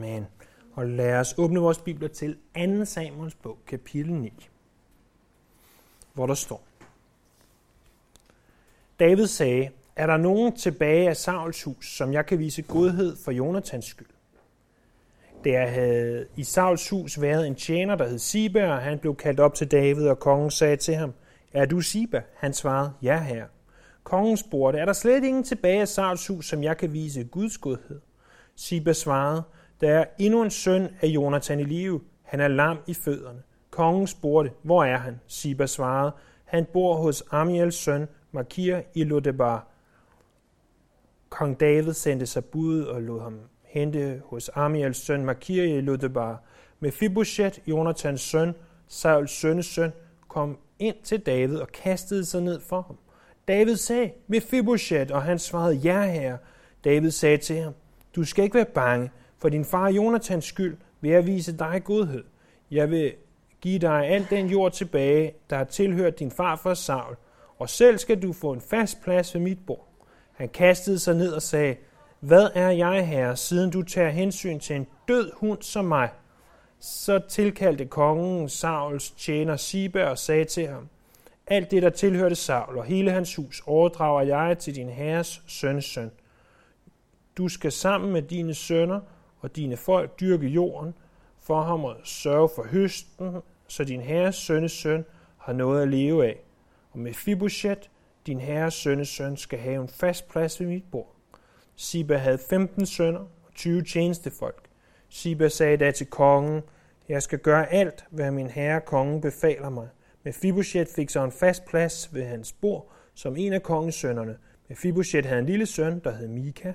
Amen. Og lad os åbne vores bibler til 2. Samuels bog, kapitel 9, hvor der står. David sagde, er der nogen tilbage af Sauls hus, som jeg kan vise godhed for Jonathans skyld? Der havde i Sauls hus været en tjener, der hed Siba, og han blev kaldt op til David, og kongen sagde til ham, er du Siba? Han svarede, ja herre. Kongen spurgte, er der slet ingen tilbage af Sauls hus, som jeg kan vise Guds godhed? Siba svarede, der er endnu en søn af Jonathan i live. Han er lam i fødderne. Kongen spurgte, hvor er han? Siba svarede, han bor hos Amiels søn, Makir i Lodebar. Kong David sendte sig bud og lod ham hente hos Amiels søn Makir i Lodebar. Mephibosheth, Jonathans søn, Sauls sønnes søn, kom ind til David og kastede sig ned for ham. David sagde, Mephibosheth, og han svarede, ja herre. David sagde til ham, du skal ikke være bange, for din far Jonathans skyld vil jeg vise dig godhed. Jeg vil give dig al den jord tilbage, der har tilhørt din far for Saul, og selv skal du få en fast plads ved mit bord. Han kastede sig ned og sagde, hvad er jeg, herre, siden du tager hensyn til en død hund som mig? Så tilkaldte kongen Sauls tjener Siba og sagde til ham, alt det, der tilhørte Saul og hele hans hus, overdrager jeg til din herres søns søn. Du skal sammen med dine sønner og dine folk dyrke jorden for ham og sørge for høsten, så din herres sønnes søn har noget at leve af. Og med Fiboshet, din herres sønnes søn, skal have en fast plads ved mit bord. Siba havde 15 sønner og 20 tjenestefolk. Siba sagde da til kongen, jeg skal gøre alt, hvad min herre kongen befaler mig. Mephibosheth fik så en fast plads ved hans bord som en af kongens sønnerne. Med Mephibosheth havde en lille søn, der hed Mika.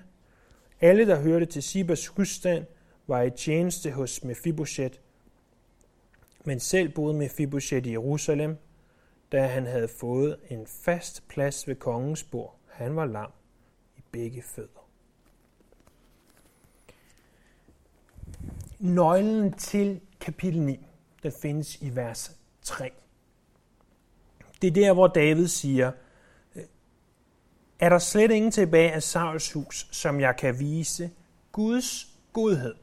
Alle, der hørte til Sibas husstand, var i tjeneste hos Mephibosheth. Men selv boede Mephibosheth i Jerusalem, da han havde fået en fast plads ved kongens bord. Han var lam i begge fødder. Nøglen til kapitel 9, den findes i vers 3. Det er der, hvor David siger, er der slet ingen tilbage af Sauls hus, som jeg kan vise Guds godhed.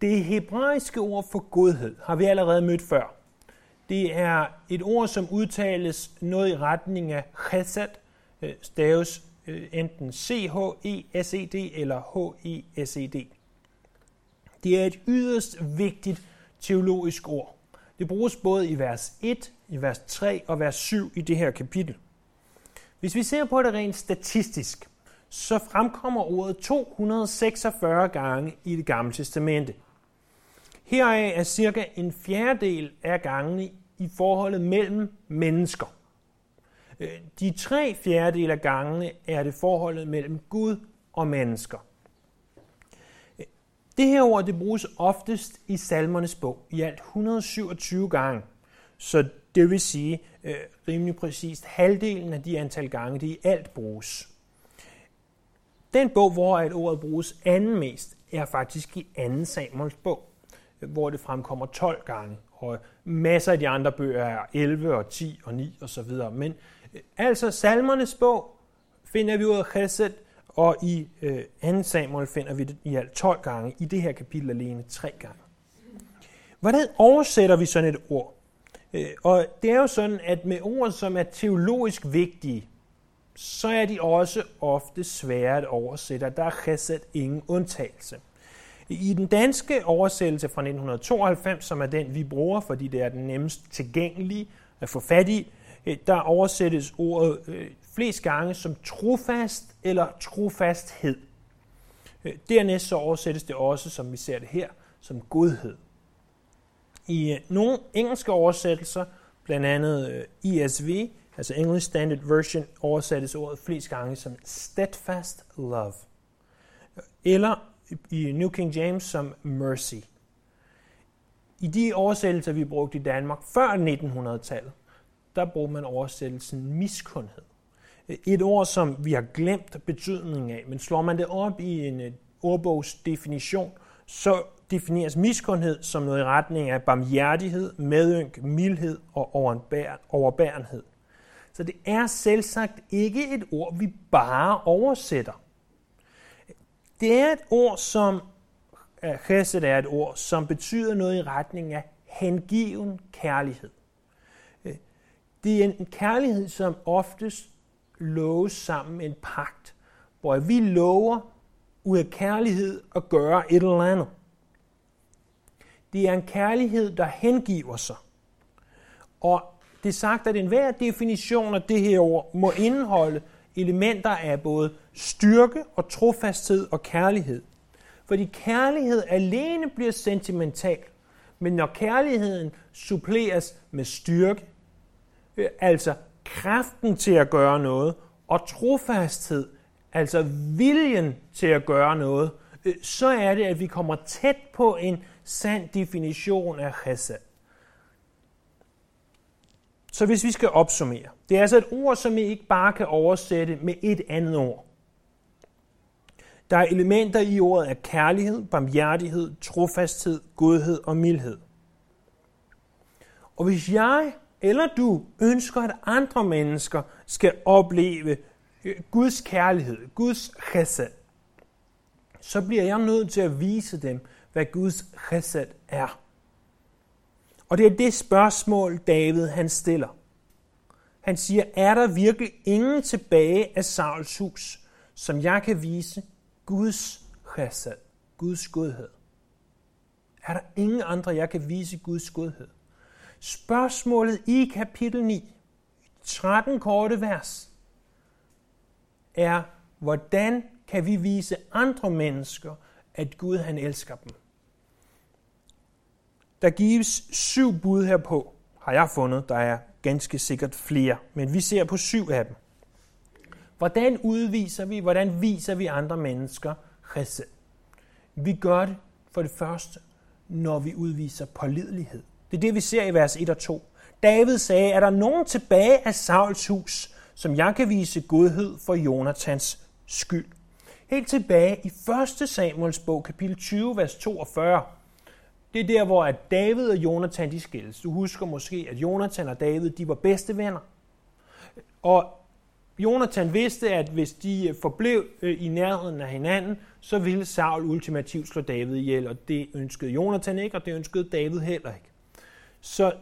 Det hebraiske ord for godhed har vi allerede mødt før. Det er et ord, som udtales noget i retning af chesed, øh, staves øh, enten C-H-E-S-E-D eller H-E-S-E-D. Det er et yderst vigtigt teologisk ord. Det bruges både i vers 1, i vers 3 og vers 7 i det her kapitel. Hvis vi ser på det rent statistisk, så fremkommer ordet 246 gange i det gamle testamente. Heraf er cirka en fjerdedel af gangene i forholdet mellem mennesker. Øh, de tre fjerdedel af gangene er det forholdet mellem Gud og mennesker. Det her ord det bruges oftest i salmernes bog, i alt 127 gange. Så det vil sige øh, rimelig præcist halvdelen af de antal gange, det i alt bruges. Den bog, hvor et ordet bruges anden mest, er faktisk i 2. Samuels bog, hvor det fremkommer 12 gange. Og masser af de andre bøger er 11 og 10 og 9 og så videre. Men øh, altså salmernes bog finder vi ordet chesed, og i øh, 2. Samuel finder vi det i alt 12 gange, i det her kapitel alene 3 gange. Hvordan oversætter vi sådan et ord? Øh, og det er jo sådan, at med ord, som er teologisk vigtige, så er de også ofte svære at oversætte, der er chesed ingen undtagelse. I den danske oversættelse fra 1992, som er den, vi bruger, fordi det er den nemmest tilgængelige at få fat i, øh, der oversættes ordet øh, flest gange som trofast eller trofasthed. Øh, dernæst så oversættes det også, som vi ser det her, som godhed. I øh, nogle engelske oversættelser, blandt andet øh, ESV, altså English Standard Version, oversættes ordet flest gange som steadfast love. Eller i New King James som mercy. I de oversættelser, vi brugte i Danmark før 1900-tallet, der brugte man oversættelsen miskundhed. Et ord, som vi har glemt betydningen af, men slår man det op i en øh, ordbogs ordbogsdefinition, så defineres miskundhed som noget i retning af barmhjertighed, medynk, mildhed og overbærenhed. Så det er selvsagt ikke et ord, vi bare oversætter. Det er et ord, som chesed er et ord, som betyder noget i retning af hengiven kærlighed. Øh, det er en kærlighed, som oftest loves sammen med en pagt, hvor vi lover ud af kærlighed at gøre et eller andet. Det er en kærlighed, der hengiver sig. Og det er sagt, at enhver definition af det her ord må indeholde elementer af både styrke og trofasthed og kærlighed. Fordi kærlighed alene bliver sentimental, men når kærligheden suppleres med styrke, øh, altså kraften til at gøre noget, og trofasthed, altså viljen til at gøre noget, øh, så er det, at vi kommer tæt på en sand definition af chesed. Så hvis vi skal opsummere, det er altså et ord, som vi ikke bare kan oversætte med et andet ord. Der er elementer i ordet af kærlighed, barmhjertighed, trofasthed, godhed og mildhed. Og hvis jeg eller du ønsker, at andre mennesker skal opleve øh, Guds kærlighed, Guds chesed, så bliver jeg nødt til at vise dem, hvad Guds chesed er. Og det er det spørgsmål, David han stiller. Han siger, er der virkelig ingen tilbage af Sauls hus, som jeg kan vise Guds chesed, Guds godhed? Er der ingen andre, jeg kan vise Guds godhed? Spørgsmålet i kapitel 9, 13 korte vers, er, hvordan kan vi vise andre mennesker, at Gud han elsker dem? Der gives syv bud herpå, har jeg fundet. Der er ganske sikkert flere, men vi ser på syv af dem. Hvordan udviser vi, hvordan viser vi andre mennesker chesed? Vi gør det for det første, når vi udviser pålidelighed. Det er det, vi ser i vers 1 og 2. David sagde, er der nogen tilbage af Sauls hus, som jeg kan vise godhed for Jonathans skyld? Helt tilbage i 1. Samuels bog, kapitel 20, vers 42. Det er der, hvor at David og Jonathan de skilles. Du husker måske, at Jonathan og David de var bedste venner. Og Jonathan vidste, at hvis de øh, forblev øh, i nærheden af hinanden, så ville Saul ultimativt slå David ihjel, og det ønskede Jonathan ikke, og det ønskede David heller ikke. Så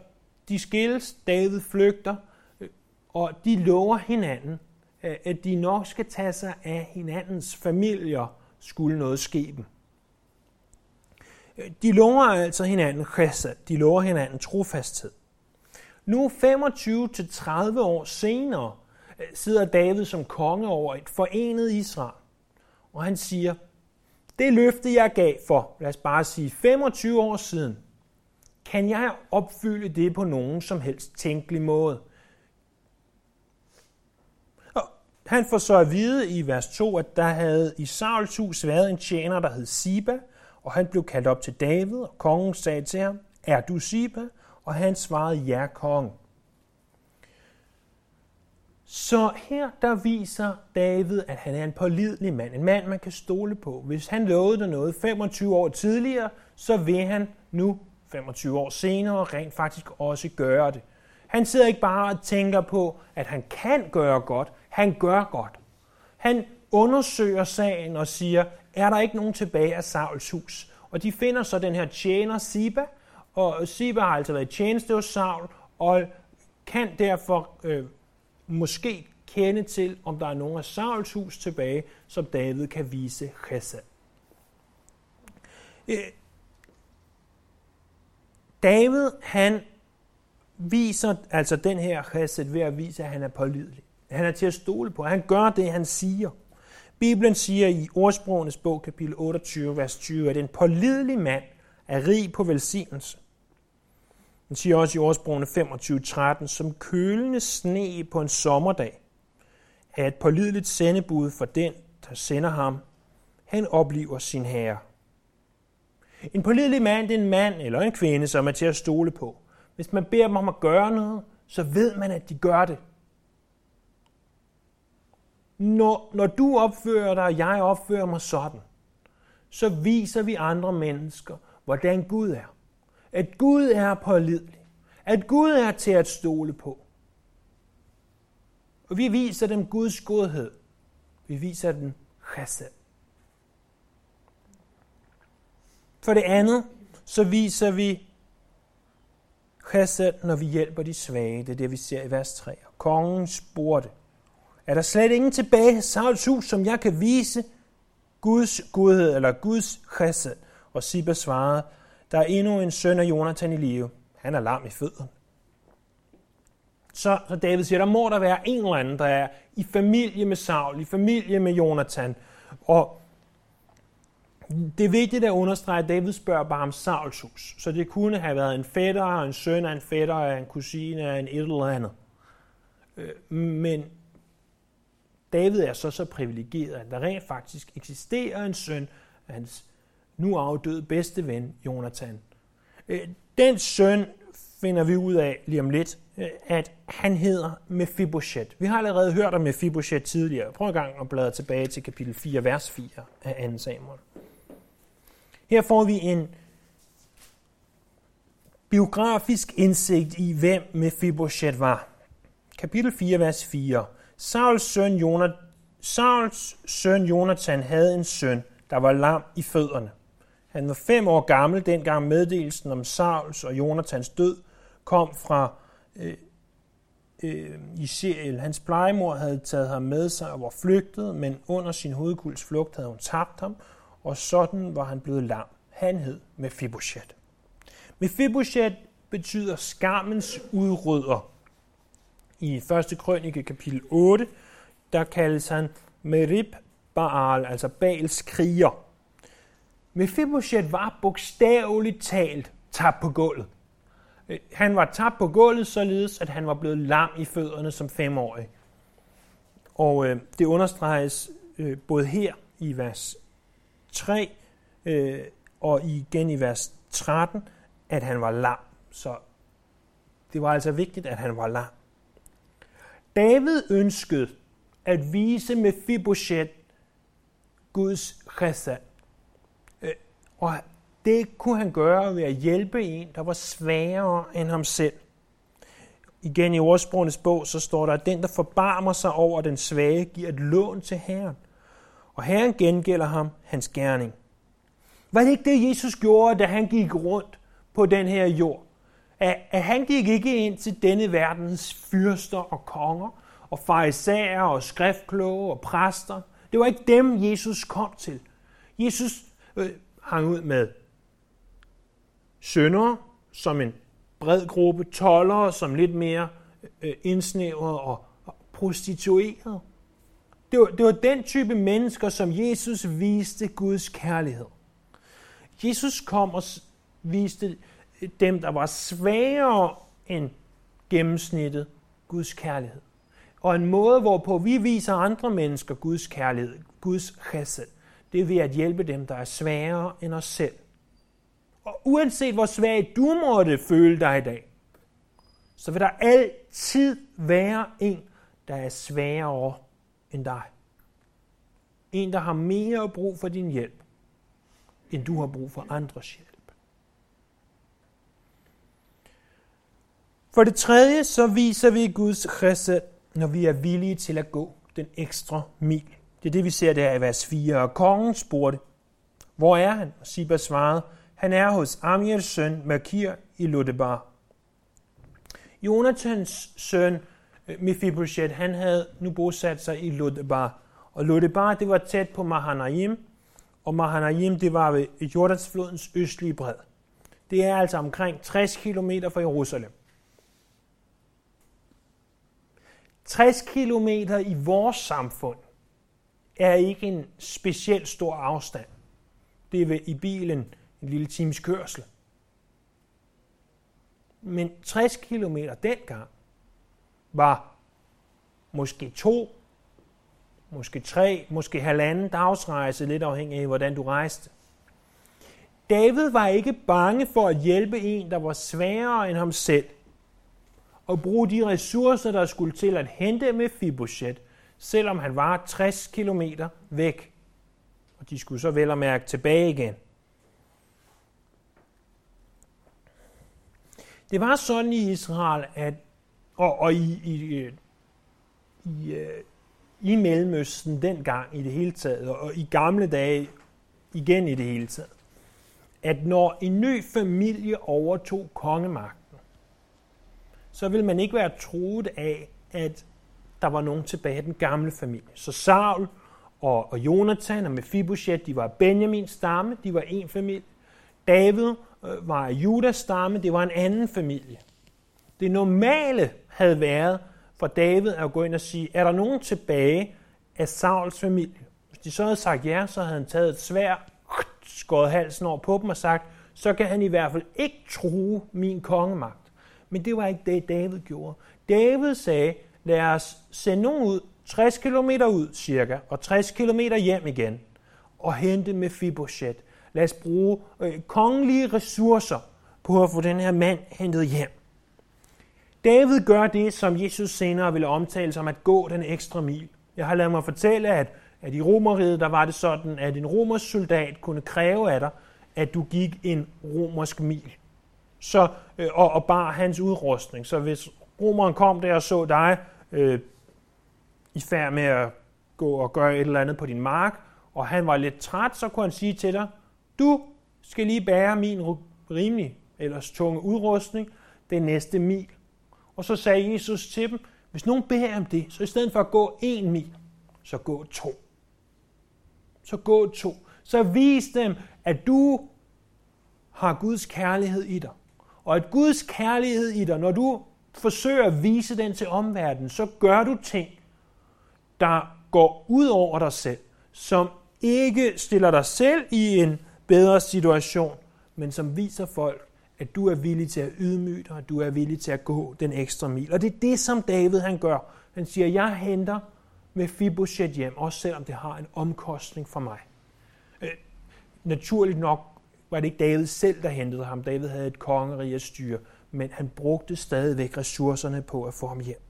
de skilles, David flygter, øh, og de lover hinanden, at de nok skal tage sig af hinandens familier, skulle noget ske dem. De lover altså hinanden chesed, de lover hinanden trofasthed. Nu 25-30 år senere øh, sidder David som konge over et forenet Israel, og han siger, det løfte jeg gav for, lad os bare sige 25 år siden, kan jeg opfylde det på nogen som helst tænkelig måde? Og han får så at vide i vers 2, at der havde i Sauls hus været en tjener, der hed Siba, og han blev kaldt op til David, og kongen sagde til ham, er du Siba? Og han svarede, ja, kong. Så her der viser David, at han er en pålidelig mand. En mand, man kan stole på. Hvis han lovede dig noget 25 år tidligere, så vil han nu 25 år senere rent faktisk også gøre det. Han sidder ikke bare og tænker på, at han kan gøre godt. Han gør godt. Han undersøger sagen og siger, er der ikke nogen tilbage af Sauls hus? Og de finder så den her tjener Siba, og Siba har altså været tjeneste hos Saul, og kan derfor øh, måske kende til, om der er nogen af Sauls hus tilbage, som David kan vise chesed. Øh, David, han viser altså den her chesed ved at vise, at han er pålidelig. Han er til at stole på. Han gør det, han siger. Bibelen siger i ordsprogenes bog, kapitel 28, vers 20, at en pålidelig mand er rig på velsignelse. Den siger også i ordsprogene 25.13, som kølende sne på en sommerdag, er et pålideligt sendebud for den, der sender ham. Han oplever sin herre. En pålidelig mand det er en mand eller en kvinde, som er til at stole på. Hvis man beder dem om at gøre noget, så ved man, at de gør det. Når, når du opfører dig, og jeg opfører mig sådan, så viser vi andre mennesker, hvordan Gud er. At Gud er pålidelig. At Gud er til at stole på. Og vi viser dem Guds godhed. Vi viser dem chesed. For det andet, så viser vi chesed, når vi hjælper de svage. Det er det, vi ser i vers 3. Kongen spurgte, er der slet ingen tilbage i Sauls hus, som jeg kan vise Guds godhed eller Guds chesed? Og Siba svarede, der er endnu en søn af Jonathan i live. Han er lam i fødderne. Så, så David siger, der må der være en eller anden, der er i familie med Saul, i familie med Jonathan. Og det er vigtigt at understrege, at David spørger bare om Sauls hus. Så det kunne have været en fætter, en søn af en fætter, en kusine af en et eller andet. Øh, men David er så så privilegeret, at der rent faktisk eksisterer en søn af hans nu afdøde bedste ven, Jonathan. Øh, den søn finder vi ud af lige om lidt, øh, at han hedder Mephibosheth. Vi har allerede hørt om Mephibosheth tidligere. Prøv en gang at bladre tilbage til kapitel 4, vers 4 af 2 Samuel. Her får vi en biografisk indsigt i, hvem Mephibosheth var. Kapitel 4, vers 4. Sauls søn, Jonathan, Sauls søn Jonathan havde en søn, der var lam i fødderne. Han var fem år gammel, dengang meddelelsen om Sauls og Jonathans død kom fra øh, øh, Israel. Hans plejemor havde taget ham med sig og var flygtet, men under sin hovedkuls flugt havde hun tabt ham, og sådan var han blevet lam. Han hed Mephibosheth. Mephibosheth betyder skammens udrydder. I 1. krønike kapitel 8, der kaldes han Merib Baal, altså Baals kriger. Mephibosheth var bogstaveligt talt tabt på gulvet. Han var tabt på gulvet, således at han var blevet lam i fødderne som femårig. Og øh, det understreges øh, både her i vers 3 øh, og igen i vers 13, at han var lam. Så det var altså vigtigt, at han var lam. David ønskede at vise med Fibochet Guds chesed. Øh, og det kunne han gøre ved at hjælpe en, der var svagere end ham selv. Igen i ordsprogenes bog, så står der, at den, der forbarmer sig over den svage, giver et lån til Herren. Og Herren gengælder ham hans gerning. Var det ikke det, Jesus gjorde, da han gik rundt på den her jord? At, at han gik ikke ind til denne verdens fyrster og konger, og farisæer og skriftkloge og præster. Det var ikke dem, Jesus kom til. Jesus øh, hang ud med sønder som en bred gruppe, tollere som lidt mere øh, indsnævret og, og prostitueret. Det var, det var den type mennesker, som Jesus viste Guds kærlighed. Jesus kom og viste dem, der var svagere end gennemsnittet, Guds kærlighed. Og en måde, hvorpå vi viser andre mennesker Guds kærlighed, Guds chesed, det er ved at hjælpe dem, der er svagere end os selv. Og uanset hvor svag du måtte føle dig i dag, så vil der altid være en, der er svagere end dig. En, der har mere brug for din hjælp, end du har brug for andres hjælp. For det tredje, så viser vi Guds chesed, når vi er villige til at gå den ekstra mil. Det er det, vi ser der i vers 4. Og kongen spurgte, hvor er han? Og Siba svarede, han er hos Amirs søn Makir i Lodebar. Jonathans søn øh, Mephibosheth, han havde nu bosat sig i Lodebar. Og Lodebar, det var tæt på Mahanaim, og Mahanaim, det var ved Jordansflodens østlige bred. Det er altså omkring 60 km fra Jerusalem. 60 km i vores samfund er ikke en specielt stor afstand. Det er i bilen en lille times kørsel. Men 60 km dengang var måske to, måske tre, måske halvanden dagsrejse, lidt afhængig af, hvordan du rejste. David var ikke bange for at hjælpe en, der var sværere end ham selv, og bruge de ressourcer, der skulle til at hente med Fibochet, selvom han var 60 km væk. Og de skulle så vel og mærke tilbage igen. Det var sådan i Israel, at, og, og i, i, øh, i, øh, i Mellemøsten dengang i det hele taget, og i gamle dage igen i det hele taget, at når en ny familie overtog kongemagten, så vil man ikke være troet af, at der var nogen tilbage af den gamle familie. Så Saul og, og Jonathan og Mephibosheth, de var Benjamins stamme, de var en familie. David øh, var Judas stamme, det var en anden familie. Det normale havde været for David at gå ind og sige, er der nogen tilbage af Sauls familie? Hvis de så havde sagt ja, så havde han taget et svær, skåret halsen over på dem og sagt, så kan han i hvert fald ikke true min kongemagt. Men det var ikke det, David gjorde. David sagde, lad os sende nogen ud, 60 km ud cirka, og 60 km hjem igen, og hente med Fibochet. Lad os bruge øh, kongelige ressourcer på at få den her mand hentet hjem. David gør det, som Jesus senere ville omtale som at gå den ekstra mil. Jeg har lavet mig fortælle, at, at i romeriet, der var det sådan, at en romersk soldat kunne kræve af dig, at du gik en romersk mil. Så, øh, og, og bar hans udrustning. Så hvis romeren kom der og så dig øh, i færd med at gå og gøre et eller andet på din mark, og han var lidt træt, så kunne han sige til dig, du skal lige bære min rimelig ellers tunge udrustning det næste mil. Og så sagde Jesus til dem, hvis nogen beder om det, så i stedet for at gå en mil, så gå to. Så gå to. Så vis dem, at du har Guds kærlighed i dig. Og at Guds kærlighed i dig, når du forsøger at vise den til omverdenen, så gør du ting, der går ud over dig selv, som ikke stiller dig selv i en bedre situation, men som viser folk, at du er villig til at ydmyge dig, at du er villig til at gå den ekstra mil. Og det er det, som David han gør. Han siger, jeg henter med Fibosheth hjem, også selvom det har en omkostning for mig. Øh, naturligt nok var det ikke David selv, der hentede ham. David havde et kongerige at styre, men han brugte stadigvæk ressourcerne på at få ham hjem.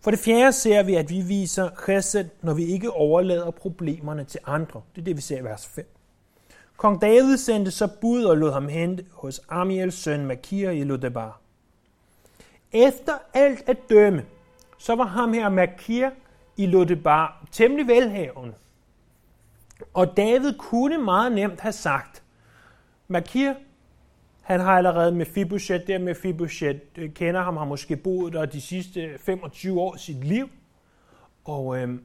For det fjerde ser vi, at vi viser chesed, når vi ikke overlader problemerne til andre. Det er det, vi ser i vers 5. Kong David sendte så bud og lod ham hente hos Amiels søn Makir i Lodebar. Efter alt at dømme, så var ham her Makir i Lodebar temmelig velhavende. Og David kunne meget nemt have sagt, Makir, han har allerede med Fibuchet, der med Fibuchet øh, kender ham, har måske boet der de sidste 25 år af sit liv, og øh,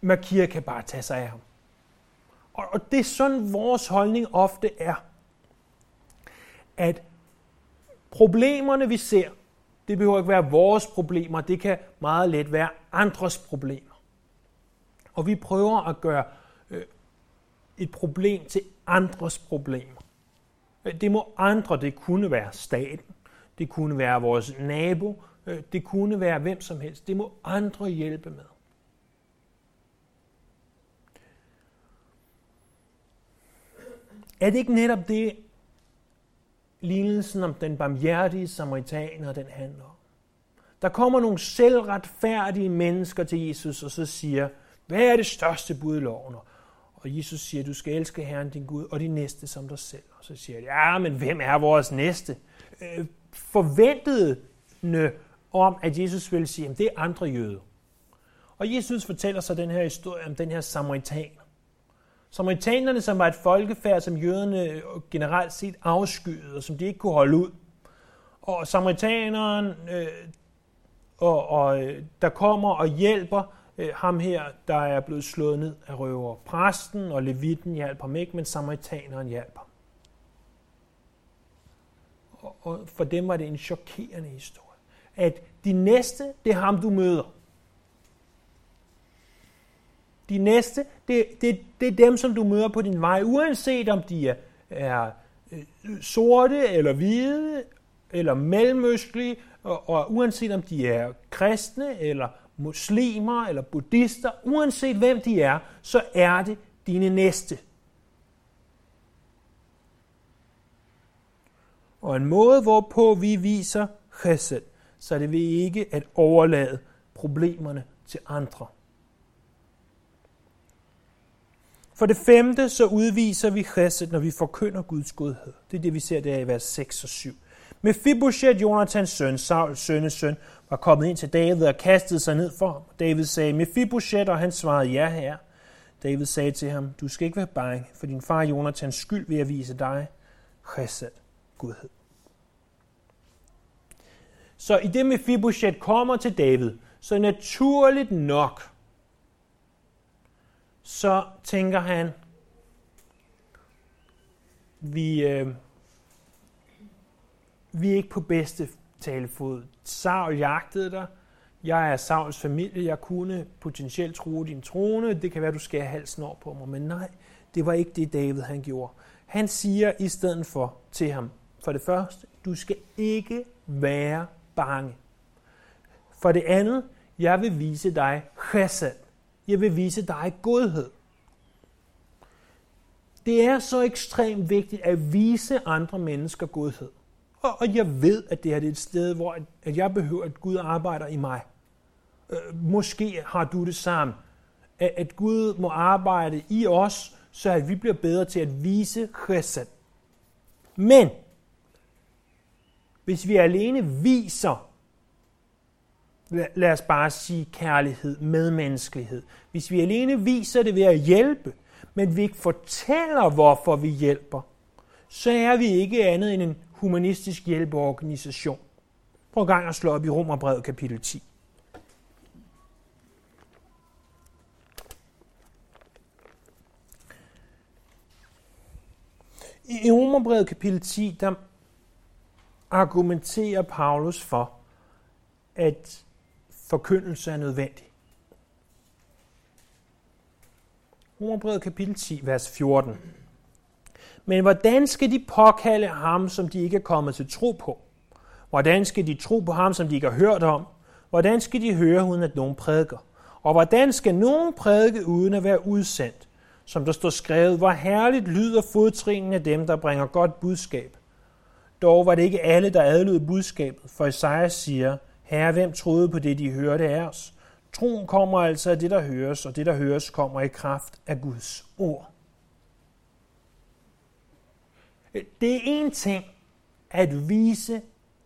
Makir kan bare tage sig af ham. Og, og det er sådan, vores holdning ofte er, at problemerne, vi ser, det behøver ikke være vores problemer, det kan meget let være andres problemer. Og vi prøver at gøre et problem til andres problemer. Det må andre, det kunne være staten, det kunne være vores nabo, øh, det kunne være hvem som helst. Det må andre hjælpe med. Er det ikke netop det, lignelsen om den barmhjertige samaritaner, den handler om? Der kommer nogle selvretfærdige mennesker til Jesus, og så siger, hvad er det største bud i loven? Og Jesus siger, du skal elske Herren din Gud, og din næste som dig selv. Og så siger de, ja, men hvem er vores næste? Øh, forventede om, at Jesus ville sige, at det er andre jøder. Og Jesus fortæller så den her historie om den her samaritaner. Samaritanerne, som var et folkefærd, som jøderne øh, generelt set afskyede, og som de ikke kunne holde ud. Og samaritaneren, øh, og, og, øh, der kommer og hjælper øh, ham her, der er blevet slået ned af røver. Præsten og levitten hjælper ham ikke, men samaritaneren hjælper. Og, og for dem var det en chokerende historie. At de næste, det er ham, du møder. De næste, det, det, det er dem, som du møder på din vej, uanset om de er, er øh, sorte eller hvide eller mellemøstlige, og, og uanset om de er kristne eller muslimer eller buddhister, uanset hvem de er, så er det dine næste. Og en måde, hvorpå vi viser chesed, så er det ved ikke at overlade problemerne til andre. For det femte, så udviser vi chesed, når vi forkynder Guds godhed. Det er det, vi ser der i vers 6 og 7. Mephibosheth, Jonathans søn, Sauls sønnes søn, var kommet ind til David og kastede sig ned for ham. David sagde, Mephibosheth, og han svarede, ja herre. David sagde til ham, du skal ikke være bange, for din far Jonathans skyld vil jeg vise dig chesed, godhed. Så i det med kommer til David, så naturligt nok, så tænker han, vi, øh, vi er ikke på bedste talefod. Saul jagtede dig. Jeg er Sauls familie. Jeg kunne potentielt true din trone. Det kan være, du skærer halsen over på mig. Men nej, det var ikke det, David han gjorde. Han siger i stedet for til ham, for det første, du skal ikke være bange. For det andet, jeg vil vise dig chesed. Jeg vil vise dig godhed. Det er så ekstremt vigtigt at vise andre mennesker godhed. Og, og jeg ved, at det her er et sted, hvor at jeg behøver, at Gud arbejder i mig. Øh, måske har du det samme. At, at Gud må arbejde i os, så at vi bliver bedre til at vise chesed. Men, hvis vi alene viser, lad os bare sige kærlighed, medmenneskelighed, hvis vi alene viser det ved at hjælpe, men vi ikke fortæller, hvorfor vi hjælper, så er vi ikke andet end en humanistisk hjælpeorganisation. Prøv gang at slå op i Romerbrevet kapitel 10. I Romerbrevet kapitel 10, der argumenterer Paulus for, at forkyndelse er nødvendig. Romerbrevet kapitel 10, vers 14. Men hvordan skal de påkalde ham, som de ikke er kommet til tro på? Hvordan skal de tro på ham, som de ikke har hørt om? Hvordan skal de høre, uden at nogen prædiker? Og hvordan skal nogen prædike, uden at være udsendt? Som der står skrevet, hvor herligt lyder fodtrinen af dem, der bringer godt budskab. Dog var det ikke alle, der adlød budskabet, for Isaiah siger, Herre, hvem troede på det, de hørte af os? Troen kommer altså af det, der høres, og det, der høres, kommer i kraft af Guds ord. Det er en ting at vise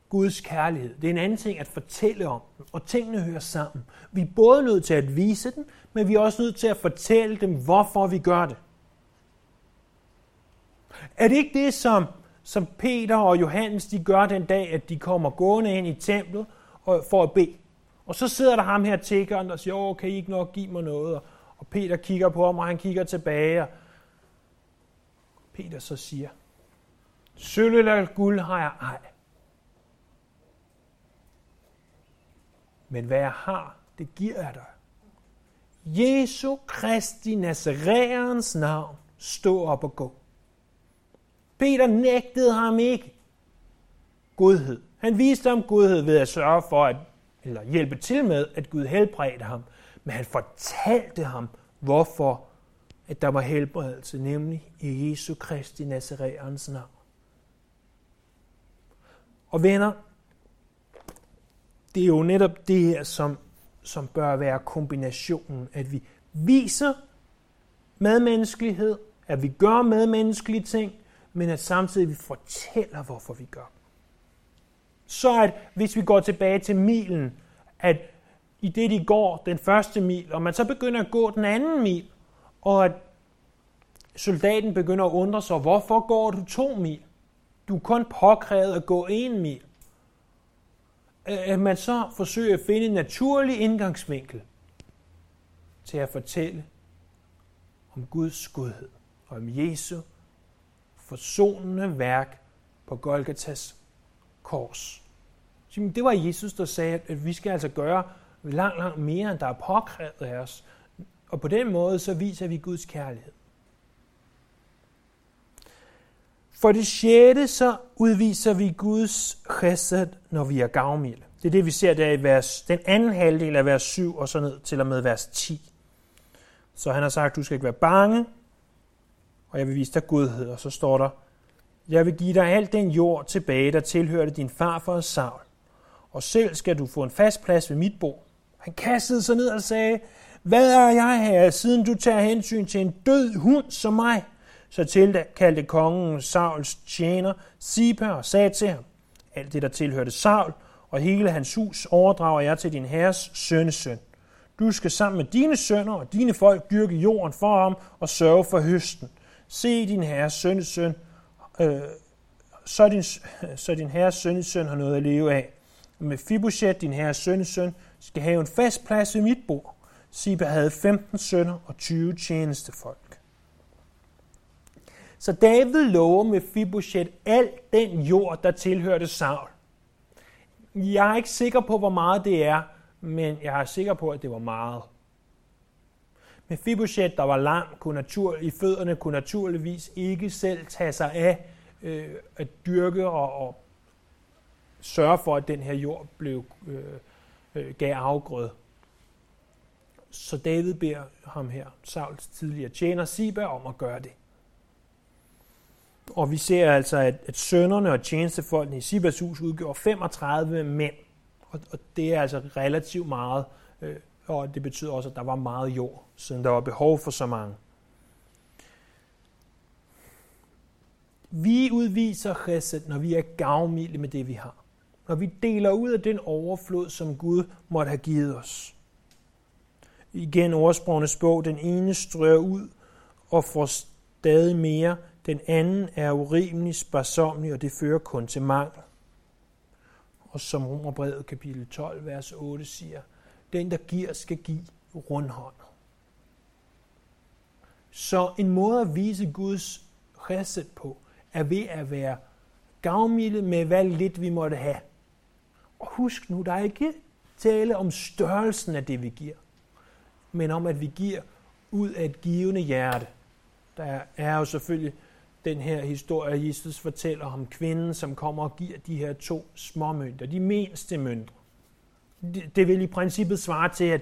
Guds kærlighed. Det er en anden ting at fortælle om den, og tingene hører sammen. Vi er både nødt til at vise den, men vi er også nødt til at fortælle dem, hvorfor vi gør det. Er det ikke det, som, som Peter og Johannes de gør den dag, at de kommer gående ind i templet og, for at bede? Og så sidder der ham her tiggeren og siger, åh, kan I ikke nok give mig noget? Og Peter kigger på ham, og han kigger tilbage. Og Peter så siger, sølv eller guld har jeg ej. Men hvad jeg har, det giver jeg dig. Jesu Kristi Nazareans navn, stå op og gå. Peter nægtede ham ikke godhed. Han viste ham godhed ved at sørge for, at eller hjælpe til med, at Gud helbredte ham. Men han fortalte ham, hvorfor at der var helbredelse, nemlig i Jesu Kristi Nazareans navn. Og venner, det er jo netop det her, som, som bør være kombinationen, at vi viser medmenneskelighed, at vi gør medmenneskelige ting, men at samtidig vi fortæller, hvorfor vi gør så at hvis vi går tilbage til milen, at i det de går den første mil, og man så begynder at gå den anden mil, og at soldaten begynder at undre sig, hvorfor går du to mil? Du er kun påkrævet at gå en mil. At man så forsøger at finde en naturlig indgangsvinkel til at fortælle om Guds godhed og om Jesu forsonende værk på Golgatas kors. Det var Jesus, der sagde, at vi skal altså gøre langt, langt mere, end der er påkrævet af os. Og på den måde, så viser vi Guds kærlighed. For det sjette, så udviser vi Guds chesed, når vi er gavmilde. Det er det, vi ser der i vers, den anden halvdel af vers 7 og så ned til og med vers 10. Så han har sagt, du skal ikke være bange, og jeg vil vise dig godhed. Og så står der, jeg vil give dig alt den jord tilbage, der tilhørte din farfars Saul. Og selv skal du få en fast plads ved mit bord. Han kastede sig ned og sagde, hvad er jeg her, siden du tager hensyn til en død hund som mig? Så tilkaldte kongen Sauls tjener Sipa og sagde til ham, alt det, der tilhørte Saul og hele hans hus, overdrager jeg til din herres sønnesøn. Du skal sammen med dine sønner og dine folk dyrke jorden for ham og sørge for høsten. Se din herres søn, øh, så din, så din herres søn har noget at leve af. Med Fiboshet, din herres søn, skal have en fast plads ved mit bord. Siba havde 15 sønner og 20 tjenestefolk. Så David lover med Fiboshet al den jord, der tilhørte Saul. Jeg er ikke sikker på, hvor meget det er, men jeg er sikker på, at det var meget. Mephibosheth, der var lam kunne natur, i fødderne, kunne naturligvis ikke selv tage sig af øh, at dyrke og, og sørge for, at den her jord blev øh, øh, gav afgrød. Så David beder ham her, Sauls tidligere tjener Siba, om at gøre det. Og vi ser altså, at, at sønnerne og tjenestefolkene i Sibas hus udgjorde 35 mænd. Og, og det er altså relativt meget, øh, og det betyder også, at der var meget jord, siden der var behov for så mange. Vi udviser chesed, når vi er gavmilde med det, vi har. Når vi deler ud af den overflod, som Gud måtte have givet os. Igen ordsprogenes bog, den ene strør ud og får stadig mere, den anden er urimelig sparsomlig, og det fører kun til mangel. Og som Romerbrevet kapitel 12, vers 8 siger, den der giver, skal give rundhåndet. Så en måde at vise Guds chesed på, er ved at være gavmilde med, hvad lidt vi måtte have. Og husk nu, der er ikke tale om størrelsen af det, vi giver, men om, at vi giver ud af et givende hjerte. Der er jo selvfølgelig den her historie, Jesus fortæller om kvinden, som kommer og giver de her to små mønter, de mindste mønter. Det vil i princippet svare til, at,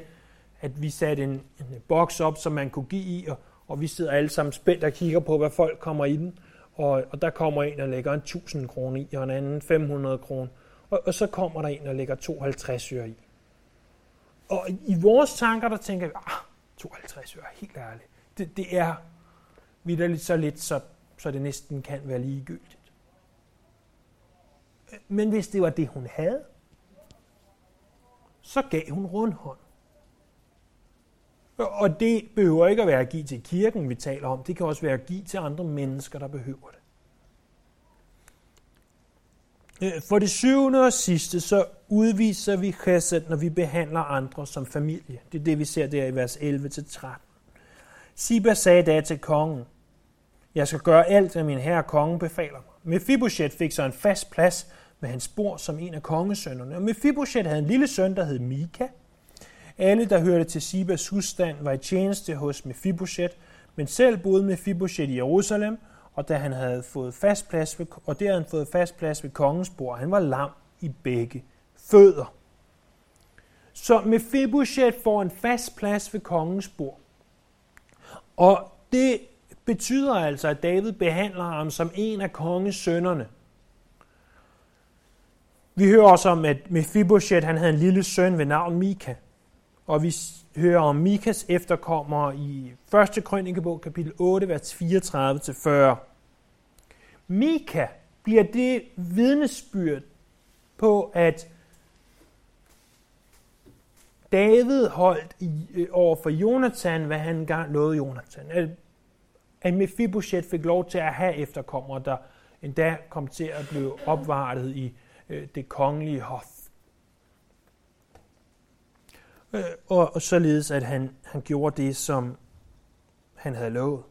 at vi satte en, en boks op, som man kunne give i, og, og vi sidder alle sammen spændt og kigger på, hvad folk kommer i den. Og, og der kommer en, der lægger en 1000 kroner i, og en anden 500 kroner. Og, og så kommer der en, og lægger 52 øre i. Og i vores tanker, der tænker vi, ah, 52 øre, helt ærligt. Det, det er vidderligt så lidt, så, så det næsten kan være ligegyldigt. Men hvis det var det, hun havde, så gav hun rundhånd. Og det behøver ikke at være at give til kirken, vi taler om. Det kan også være at give til andre mennesker, der behøver det. Øh, for det syvende og sidste, så udviser vi chesed, når vi behandler andre som familie. Det er det, vi ser der i vers 11-13. Siba sagde da til kongen, jeg skal gøre alt, hvad min herre konge befaler mig. Mephibosheth fik så en fast plads med hans bord som en af kongesønnerne. Og Mephibosheth havde en lille søn, der hed Mika. Alle, der hørte til Sibas husstand, var i tjeneste hos Mephibosheth, men selv boede Mephibosheth i Jerusalem, og da han havde fået fast plads ved, og der han fået fast plads ved kongens bord. Han var lam i begge fødder. Så Mephibosheth får en fast plads ved kongens bord. Og det betyder altså, at David behandler ham som en af kongens sønnerne. Vi hører også om, at Mephibosheth han havde en lille søn ved navn Mika. Og vi hører om Mikas efterkommere i 1. krønikebog, kapitel 8, vers 34-40. Mika bliver det vidnesbyrd på, at David holdt øh, over for Jonathan, hvad han engang lovede Jonathan. At, Mephibosheth fik lov til at have efterkommere, der endda kom til at blive opvartet i øh, det kongelige hof. Øh, og, og således, at han, han gjorde det, som han havde lovet.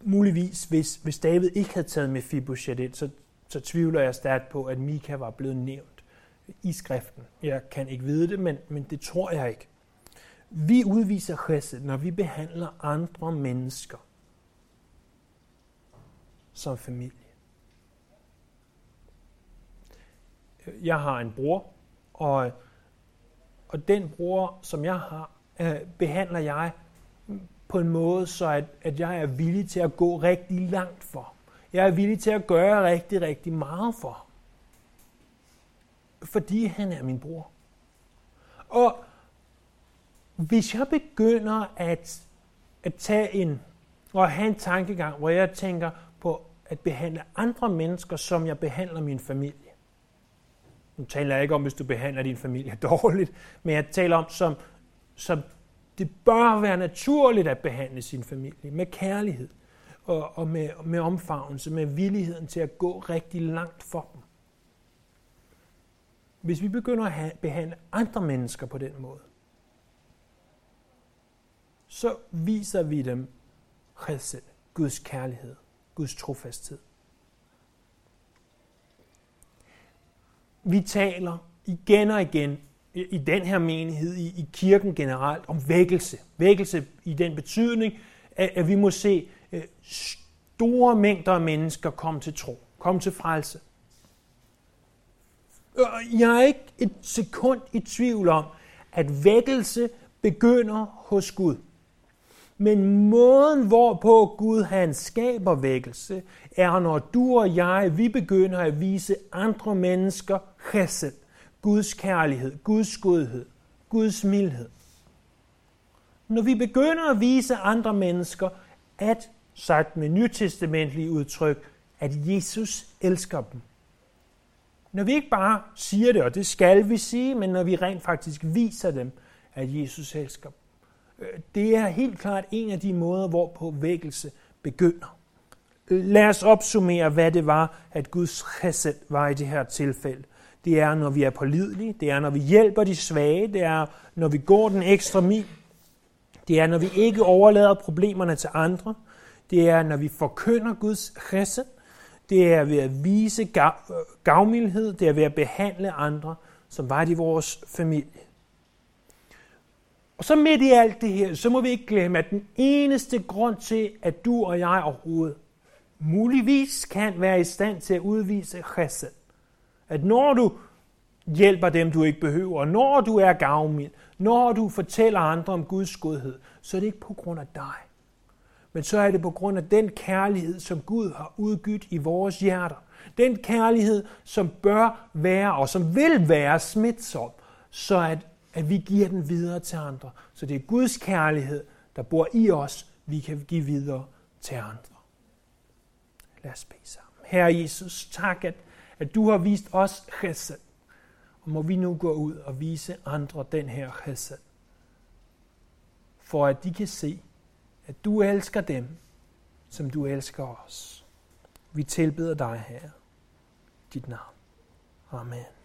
Muligvis, hvis, hvis David ikke havde taget Mephibosheth ind, så, så tvivler jeg stærkt på, at Mika var blevet nævnt i skriften. Jeg kan ikke vide det, men, men det tror jeg ikke. Vi udviser chesed, når vi behandler andre mennesker som familie. Jeg har en bror, og, og den bror, som jeg har, øh, behandler jeg på en måde, så at, at jeg er villig til at gå rigtig langt for. Jeg er villig til at gøre rigtig, rigtig meget for. Fordi han er min bror. Og hvis jeg begynder at, at tage en og have en tankegang, hvor jeg tænker på at behandle andre mennesker, som jeg behandler min familie, Nu taler jeg ikke om, hvis du behandler din familie dårligt, men jeg taler om, som, som det bør være naturligt at behandle sin familie med kærlighed og, og med, med omfavnelse, med villigheden til at gå rigtig langt for dem. Hvis vi begynder at have, behandle andre mennesker på den måde, så viser vi dem chesed, Guds kærlighed, Guds trofasthed. Vi taler igen og igen i den her menighed, i, i kirken generelt, om vækkelse. Vækkelse i den betydning, at, at vi må se øh, store mængder af mennesker komme til tro, komme til frelse. Jeg er ikke et sekund i tvivl om, at vækkelse begynder hos Gud. Men måden, hvorpå Gud han skaber vækkelse, er, når du og jeg, vi begynder at vise andre mennesker chesed, Guds kærlighed, Guds godhed, Guds mildhed. Når vi begynder at vise andre mennesker, at, sagt med nytestamentlige udtryk, at Jesus elsker dem. Når vi ikke bare siger det, og det skal vi sige, men når vi rent faktisk viser dem, at Jesus elsker dem. Øh, det er helt klart en af de måder, hvorpå vækkelse begynder. Lad os opsummere, hvad det var, at Guds chesed var i det her tilfælde. Det er, når vi er pålidelige. Det er, når vi hjælper de svage. Det er, når vi går den ekstra mil. Det er, når vi ikke overlader problemerne til andre. Det er, når vi forkynder Guds chesed. Det er ved at vise øh, gavmildhed. Det er ved at behandle andre, som var de vores familie. Og så midt i alt det her, så må vi ikke glemme, at den eneste grund til, at du og jeg overhovedet muligvis kan være i stand til at udvise chesed, at når du hjælper dem, du ikke behøver, når du er gavmild, når du fortæller andre om Guds godhed, så er det ikke på grund af dig. Men så er det på grund af den kærlighed, som Gud har udgydt i vores hjerter. Den kærlighed, som bør være og som vil være smitsom, så at, at vi giver den videre til andre. Så det er Guds kærlighed, der bor i os, vi kan give videre til andre. Lad os bede sammen. Herre Jesus, tak, at at du har vist os chesed. Og må vi nu gå ud og vise andre den her chesed. For at de kan se, at du elsker dem, som du elsker os. Vi tilbeder dig, Herre. Dit navn. Amen.